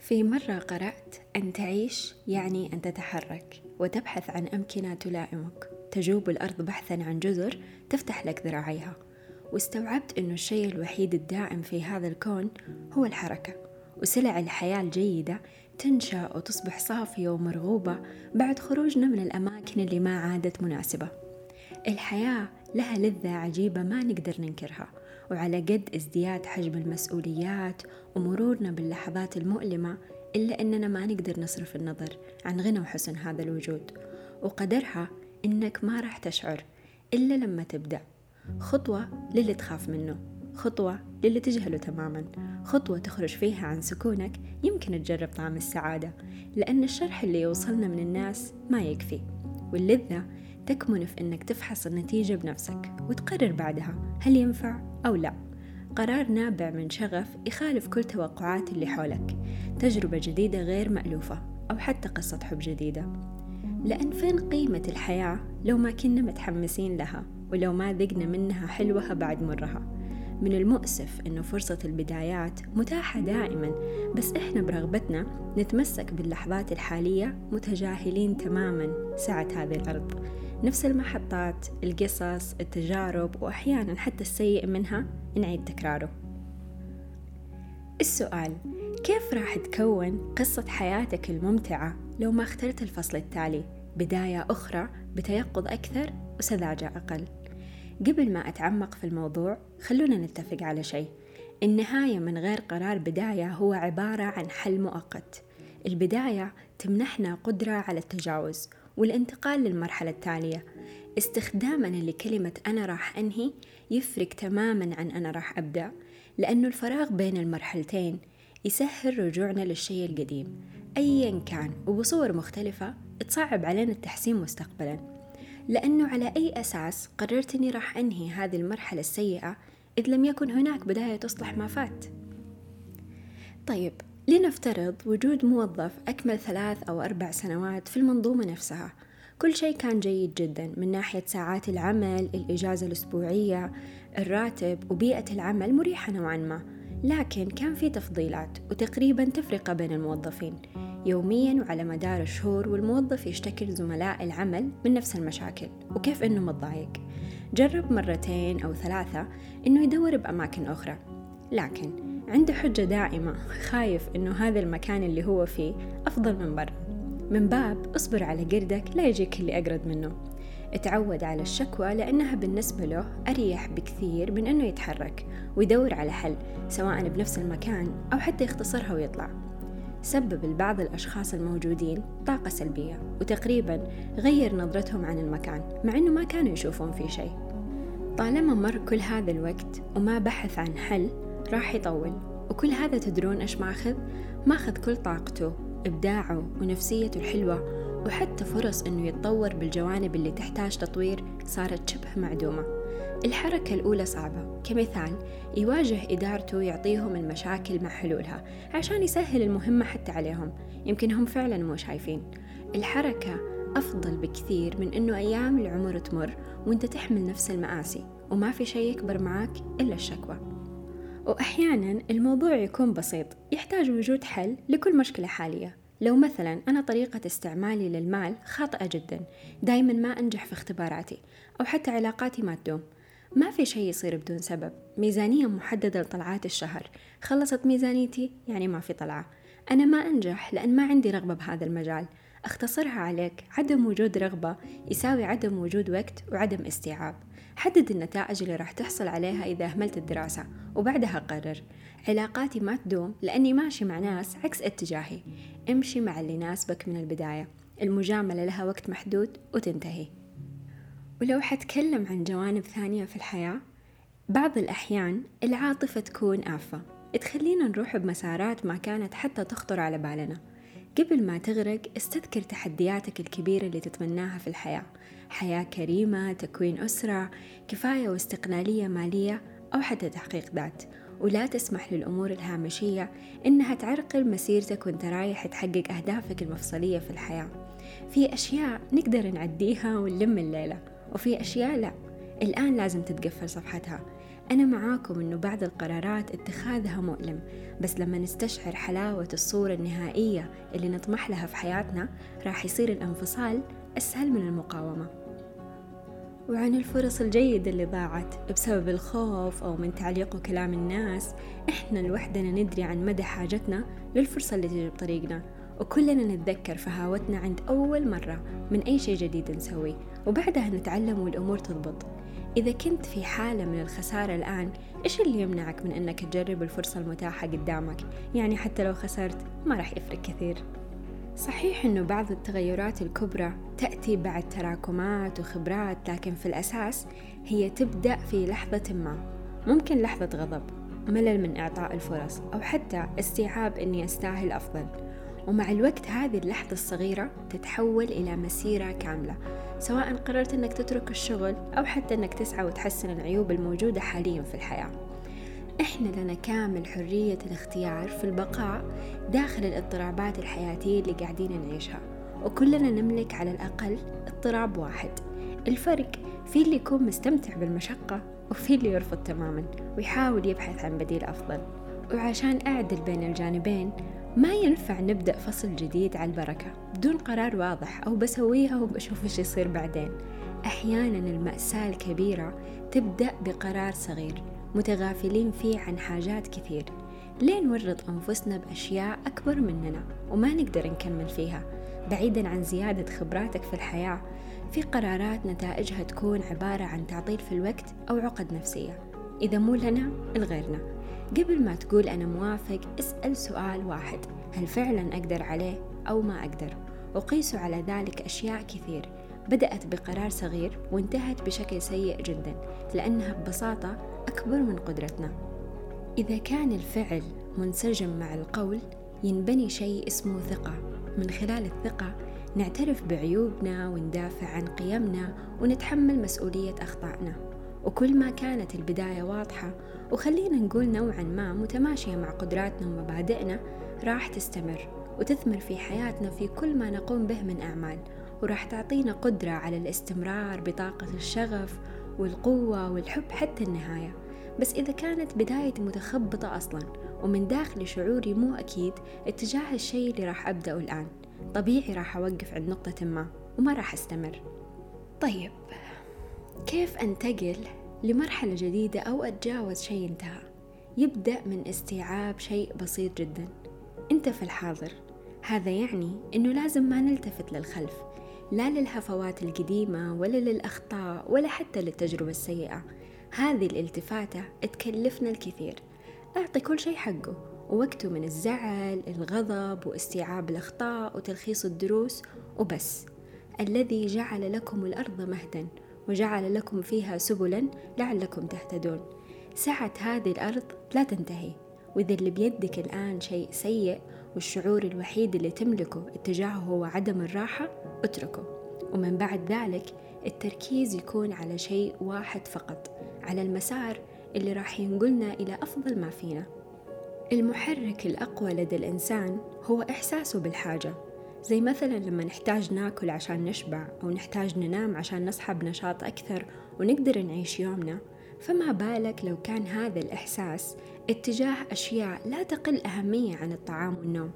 في مرة قرأت أن تعيش يعني أن تتحرك وتبحث عن أمكنة تلائمك. تجوب الأرض بحثا عن جزر تفتح لك ذراعيها. واستوعبت أنه الشيء الوحيد الدائم في هذا الكون هو الحركة. وسلع الحياة الجيدة تنشأ وتصبح صافية ومرغوبة بعد خروجنا من الأماكن اللي ما عادت مناسبة. الحياة لها لذة عجيبة ما نقدر ننكرها. وعلى قد ازدياد حجم المسؤوليات ومرورنا باللحظات المؤلمة إلا أننا ما نقدر نصرف النظر عن غنى وحسن هذا الوجود. وقدرها إنك ما راح تشعر إلا لما تبدأ. خطوة للي تخاف منه. خطوة للي تجهله تماما. خطوة تخرج فيها عن سكونك يمكن تجرب طعم السعادة لأن الشرح اللي يوصلنا من الناس ما يكفي. واللذة تكمن في أنك تفحص النتيجة بنفسك وتقرر بعدها هل ينفع أو لا. قرار نابع من شغف يخالف كل توقعات اللي حولك تجربة جديدة غير مألوفة أو حتى قصة حب جديدة. لأن فين قيمة الحياة لو ما كنا متحمسين لها ولو ما ذقنا منها حلوها بعد مرها؟ من المؤسف أنه فرصة البدايات متاحة دائما بس إحنا برغبتنا نتمسك باللحظات الحالية متجاهلين تماما سعة هذه الأرض. نفس المحطات القصص التجارب وأحيانا حتى السيء منها نعيد تكراره. السؤال كيف راح تكون قصة حياتك الممتعة لو ما اخترت الفصل التالي؟ بداية أخرى بتيقظ أكثر وسذاجة أقل. قبل ما أتعمق في الموضوع خلونا نتفق على شيء. النهاية من غير قرار بداية هو عبارة عن حل مؤقت. البداية تمنحنا قدرة على التجاوز والانتقال للمرحلة التالية. استخدامنا لكلمة أنا راح أنهي يفرق تماما عن أنا راح أبدأ لأنه الفراغ بين المرحلتين يسهل رجوعنا للشيء القديم. أيا كان وبصور مختلفة تصعب علينا التحسين مستقبلا. لأنه على أي أساس قررت أني راح أنهي هذه المرحلة السيئة إذ لم يكن هناك بداية تصلح ما فات؟ طيب لنفترض وجود موظف أكمل ثلاث أو أربع سنوات في المنظومة نفسها. كل شيء كان جيد جدا من ناحية ساعات العمل الإجازة الأسبوعية الراتب وبيئة العمل مريحة نوعا ما. لكن كان في تفضيلات وتقريبا تفرقة بين الموظفين. يوميا وعلى مدار الشهور والموظف يشتكي لزملاء العمل من نفس المشاكل. وكيف إنه متضايق؟ جرب مرتين أو ثلاثة إنه يدور بأماكن أخرى. لكن عنده حجة دائمة خايف إنه هذا المكان اللي هو فيه أفضل من برا. من باب اصبر على قردك لا يجيك اللي اقرد منه. اتعود على الشكوى لأنها بالنسبة له أريح بكثير من أنه يتحرك ويدور على حل سواء بنفس المكان أو حتى يختصرها ويطلع. سبب لبعض الأشخاص الموجودين طاقة سلبية وتقريبا غير نظرتهم عن المكان مع أنه ما كانوا يشوفون فيه شيء. طالما مر كل هذا الوقت وما بحث عن حل راح يطول. وكل هذا تدرون إيش ماخذ؟ ماخذ كل طاقته إبداعه ونفسيته الحلوة وحتى فرص إنه يتطور بالجوانب اللي تحتاج تطوير صارت شبه معدومة. الحركة الأولى صعبة. كمثال يواجه إدارته يعطيهم المشاكل مع حلولها عشان يسهل المهمة حتى عليهم. يمكن هم فعلا مو شايفين. الحركة أفضل بكثير من إنه أيام العمر تمر وإنت تحمل نفس المآسي وما في شيء يكبر معاك إلا الشكوى. وأحيانا الموضوع يكون بسيط يحتاج وجود حل لكل مشكلة حالية. لو مثلا أنا طريقة استعمالي للمال خاطئة جدا دايما ما أنجح في اختباراتي أو حتى علاقاتي ما تدوم. ما في شيء يصير بدون سبب. ميزانية محددة لطلعات الشهر. خلصت ميزانيتي يعني ما في طلعة. أنا ما أنجح لأن ما عندي رغبة بهذا المجال. أختصرها عليك عدم وجود رغبة يساوي عدم وجود وقت وعدم استيعاب. حدد النتائج اللي راح تحصل عليها إذا أهملت الدراسة وبعدها قرر. علاقاتي ما تدوم لأني ماشي مع ناس عكس اتجاهي. امشي مع اللي يناسبك من البداية. المجاملة لها وقت محدود وتنتهي. ولو حتكلم عن جوانب ثانية في الحياة بعض الأحيان العاطفة تكون آفة. تخلينا نروح بمسارات ما كانت حتى تخطر على بالنا. قبل ما تغرق استذكر تحدياتك الكبيرة اللي تتمناها في الحياة. حياة كريمة تكوين أسرة كفاية واستقلالية مالية أو حتى تحقيق ذات. ولا تسمح للأمور الهامشية إنها تعرقل مسيرتك وأنت رايح تحقق أهدافك المفصلية في الحياة. في أشياء نقدر نعديها ونلم الليلة وفي أشياء لا. الآن لازم تتقفل صفحتها. أنا معاكم أنه بعض القرارات اتخاذها مؤلم بس لما نستشعر حلاوة الصورة النهائية اللي نطمح لها في حياتنا راح يصير الانفصال أسهل من المقاومة. وعن الفرص الجيدة اللي ضاعت بسبب الخوف أو من تعليق كلام الناس إحنا لوحدنا ندري عن مدى حاجتنا للفرصة اللي تجي بطريقنا وكلنا نتذكر فهاوتنا عند أول مرة من أي شيء جديد نسويه وبعدها نتعلم والأمور تضبط. إذا كنت في حالة من الخسارة الآن إيش اللي يمنعك من أنك تجرب الفرصة المتاحة قدامك؟ يعني حتى لو خسرت ما راح يفرق كثير. صحيح أنه بعض التغيرات الكبرى تأتي بعد تراكمات وخبرات لكن في الأساس هي تبدأ في لحظة ما. ممكن لحظة غضب ملل من إعطاء الفرص أو حتى استيعاب أني أستاهل أفضل. ومع الوقت هذه اللحظة الصغيرة تتحول إلى مسيرة كاملة سواء قررت أنك تترك الشغل أو حتى أنك تسعى وتحسن العيوب الموجودة حاليا في الحياة. إحنا لنا كامل حرية الاختيار في البقاء داخل الاضطرابات الحياتية اللي قاعدين نعيشها وكلنا نملك على الأقل اضطراب واحد. الفرق في اللي يكون مستمتع بالمشقة وفي اللي يرفض تماما ويحاول يبحث عن بديل أفضل. وعشان أعدل بين الجانبين ما ينفع نبدأ فصل جديد على البركة بدون قرار واضح أو بسويها وبشوف إيش يصير بعدين. أحيانا المأساة الكبيرة تبدأ بقرار صغير متغافلين فيه عن حاجات كثير. ليه نورط أنفسنا بأشياء أكبر مننا وما نقدر نكمل فيها. بعيدا عن زيادة خبراتك في الحياة في قرارات نتائجها تكون عبارة عن تعطيل في الوقت أو عقد نفسية. إذا مو لنا لغيرنا. قبل ما تقول أنا موافق اسأل سؤال واحد. هل فعلا أقدر عليه أو ما أقدر؟ وقيسوا على ذلك أشياء كثير. بدأت بقرار صغير وانتهت بشكل سيء جدا لأنها ببساطة أكبر من قدرتنا. إذا كان الفعل منسجم مع القول ينبني شيء اسمه ثقة. من خلال الثقة نعترف بعيوبنا وندافع عن قيمنا ونتحمل مسؤولية أخطائنا. وكل ما كانت البداية واضحة وخلينا نقول نوعا ما متماشية مع قدراتنا ومبادئنا راح تستمر وتثمر في حياتنا في كل ما نقوم به من أعمال وراح تعطينا قدرة على الاستمرار بطاقة الشغف والقوة والحب حتى النهاية. بس إذا كانت بدايتي متخبطة أصلا ومن داخلي شعوري مو أكيد اتجاه الشيء اللي راح أبدأه الآن طبيعي راح أوقف عند نقطة ما وما راح أستمر. طيب كيف أنتقل لمرحلة جديدة أو أتجاوز شيء انتهى؟ يبدأ من استيعاب شيء بسيط جدا. أنت في الحاضر. هذا يعني أنه لازم ما نلتفت للخلف لا للهفوات القديمة ولا للأخطاء ولا حتى للتجربة السيئة. هذه الالتفاتة تكلفنا الكثير. أعطي كل شيء حقه ووقته من الزعل الغضب واستيعاب الأخطاء وتلخيص الدروس وبس. الذي جعل لكم الأرض مهدا. وجعل لكم فيها سبلا لعلكم تهتدون. سعة هذه الأرض لا تنتهي وإذا اللي بيدك الآن شيء سيء والشعور الوحيد اللي تملكه اتجاهه هو عدم الراحة اتركه. ومن بعد ذلك التركيز يكون على شيء واحد فقط على المسار اللي راح ينقلنا إلى أفضل ما فينا. المحرك الأقوى لدى الإنسان هو إحساسه بالحاجة. زي مثلا لما نحتاج ناكل عشان نشبع أو نحتاج ننام عشان نصحى بنشاط أكثر ونقدر نعيش يومنا فما بالك لو كان هذا الإحساس اتجاه أشياء لا تقل أهمية عن الطعام والنوم.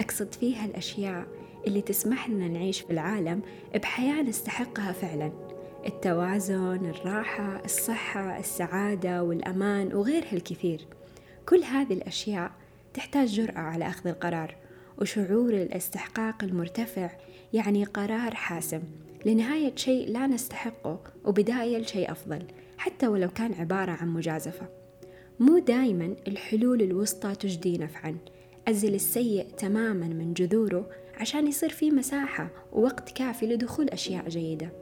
أقصد فيها الأشياء اللي تسمح لنا نعيش في العالم بحياة نستحقها فعلا. التوازن الراحة الصحة السعادة والأمان وغيرها الكثير. كل هذه الأشياء تحتاج جرأة على أخذ القرار. وشعور الاستحقاق المرتفع يعني قرار حاسم. لنهاية شيء لا نستحقه وبداية لشيء أفضل حتى ولو كان عبارة عن مجازفة. مو دايما الحلول الوسطى تجدي نفعا. أزل السيء تماما من جذوره عشان يصير في مساحة ووقت كافي لدخول أشياء جيدة.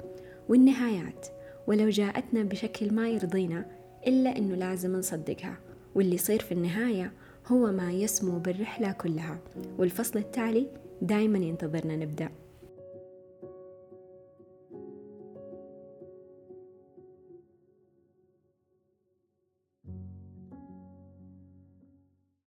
والنهايات ولو جاءتنا بشكل ما يرضينا إلا أنه لازم نصدقها. واللي يصير في النهاية هو ما يسمو بالرحلة كلها والفصل التالي دايما ينتظرنا نبدأ.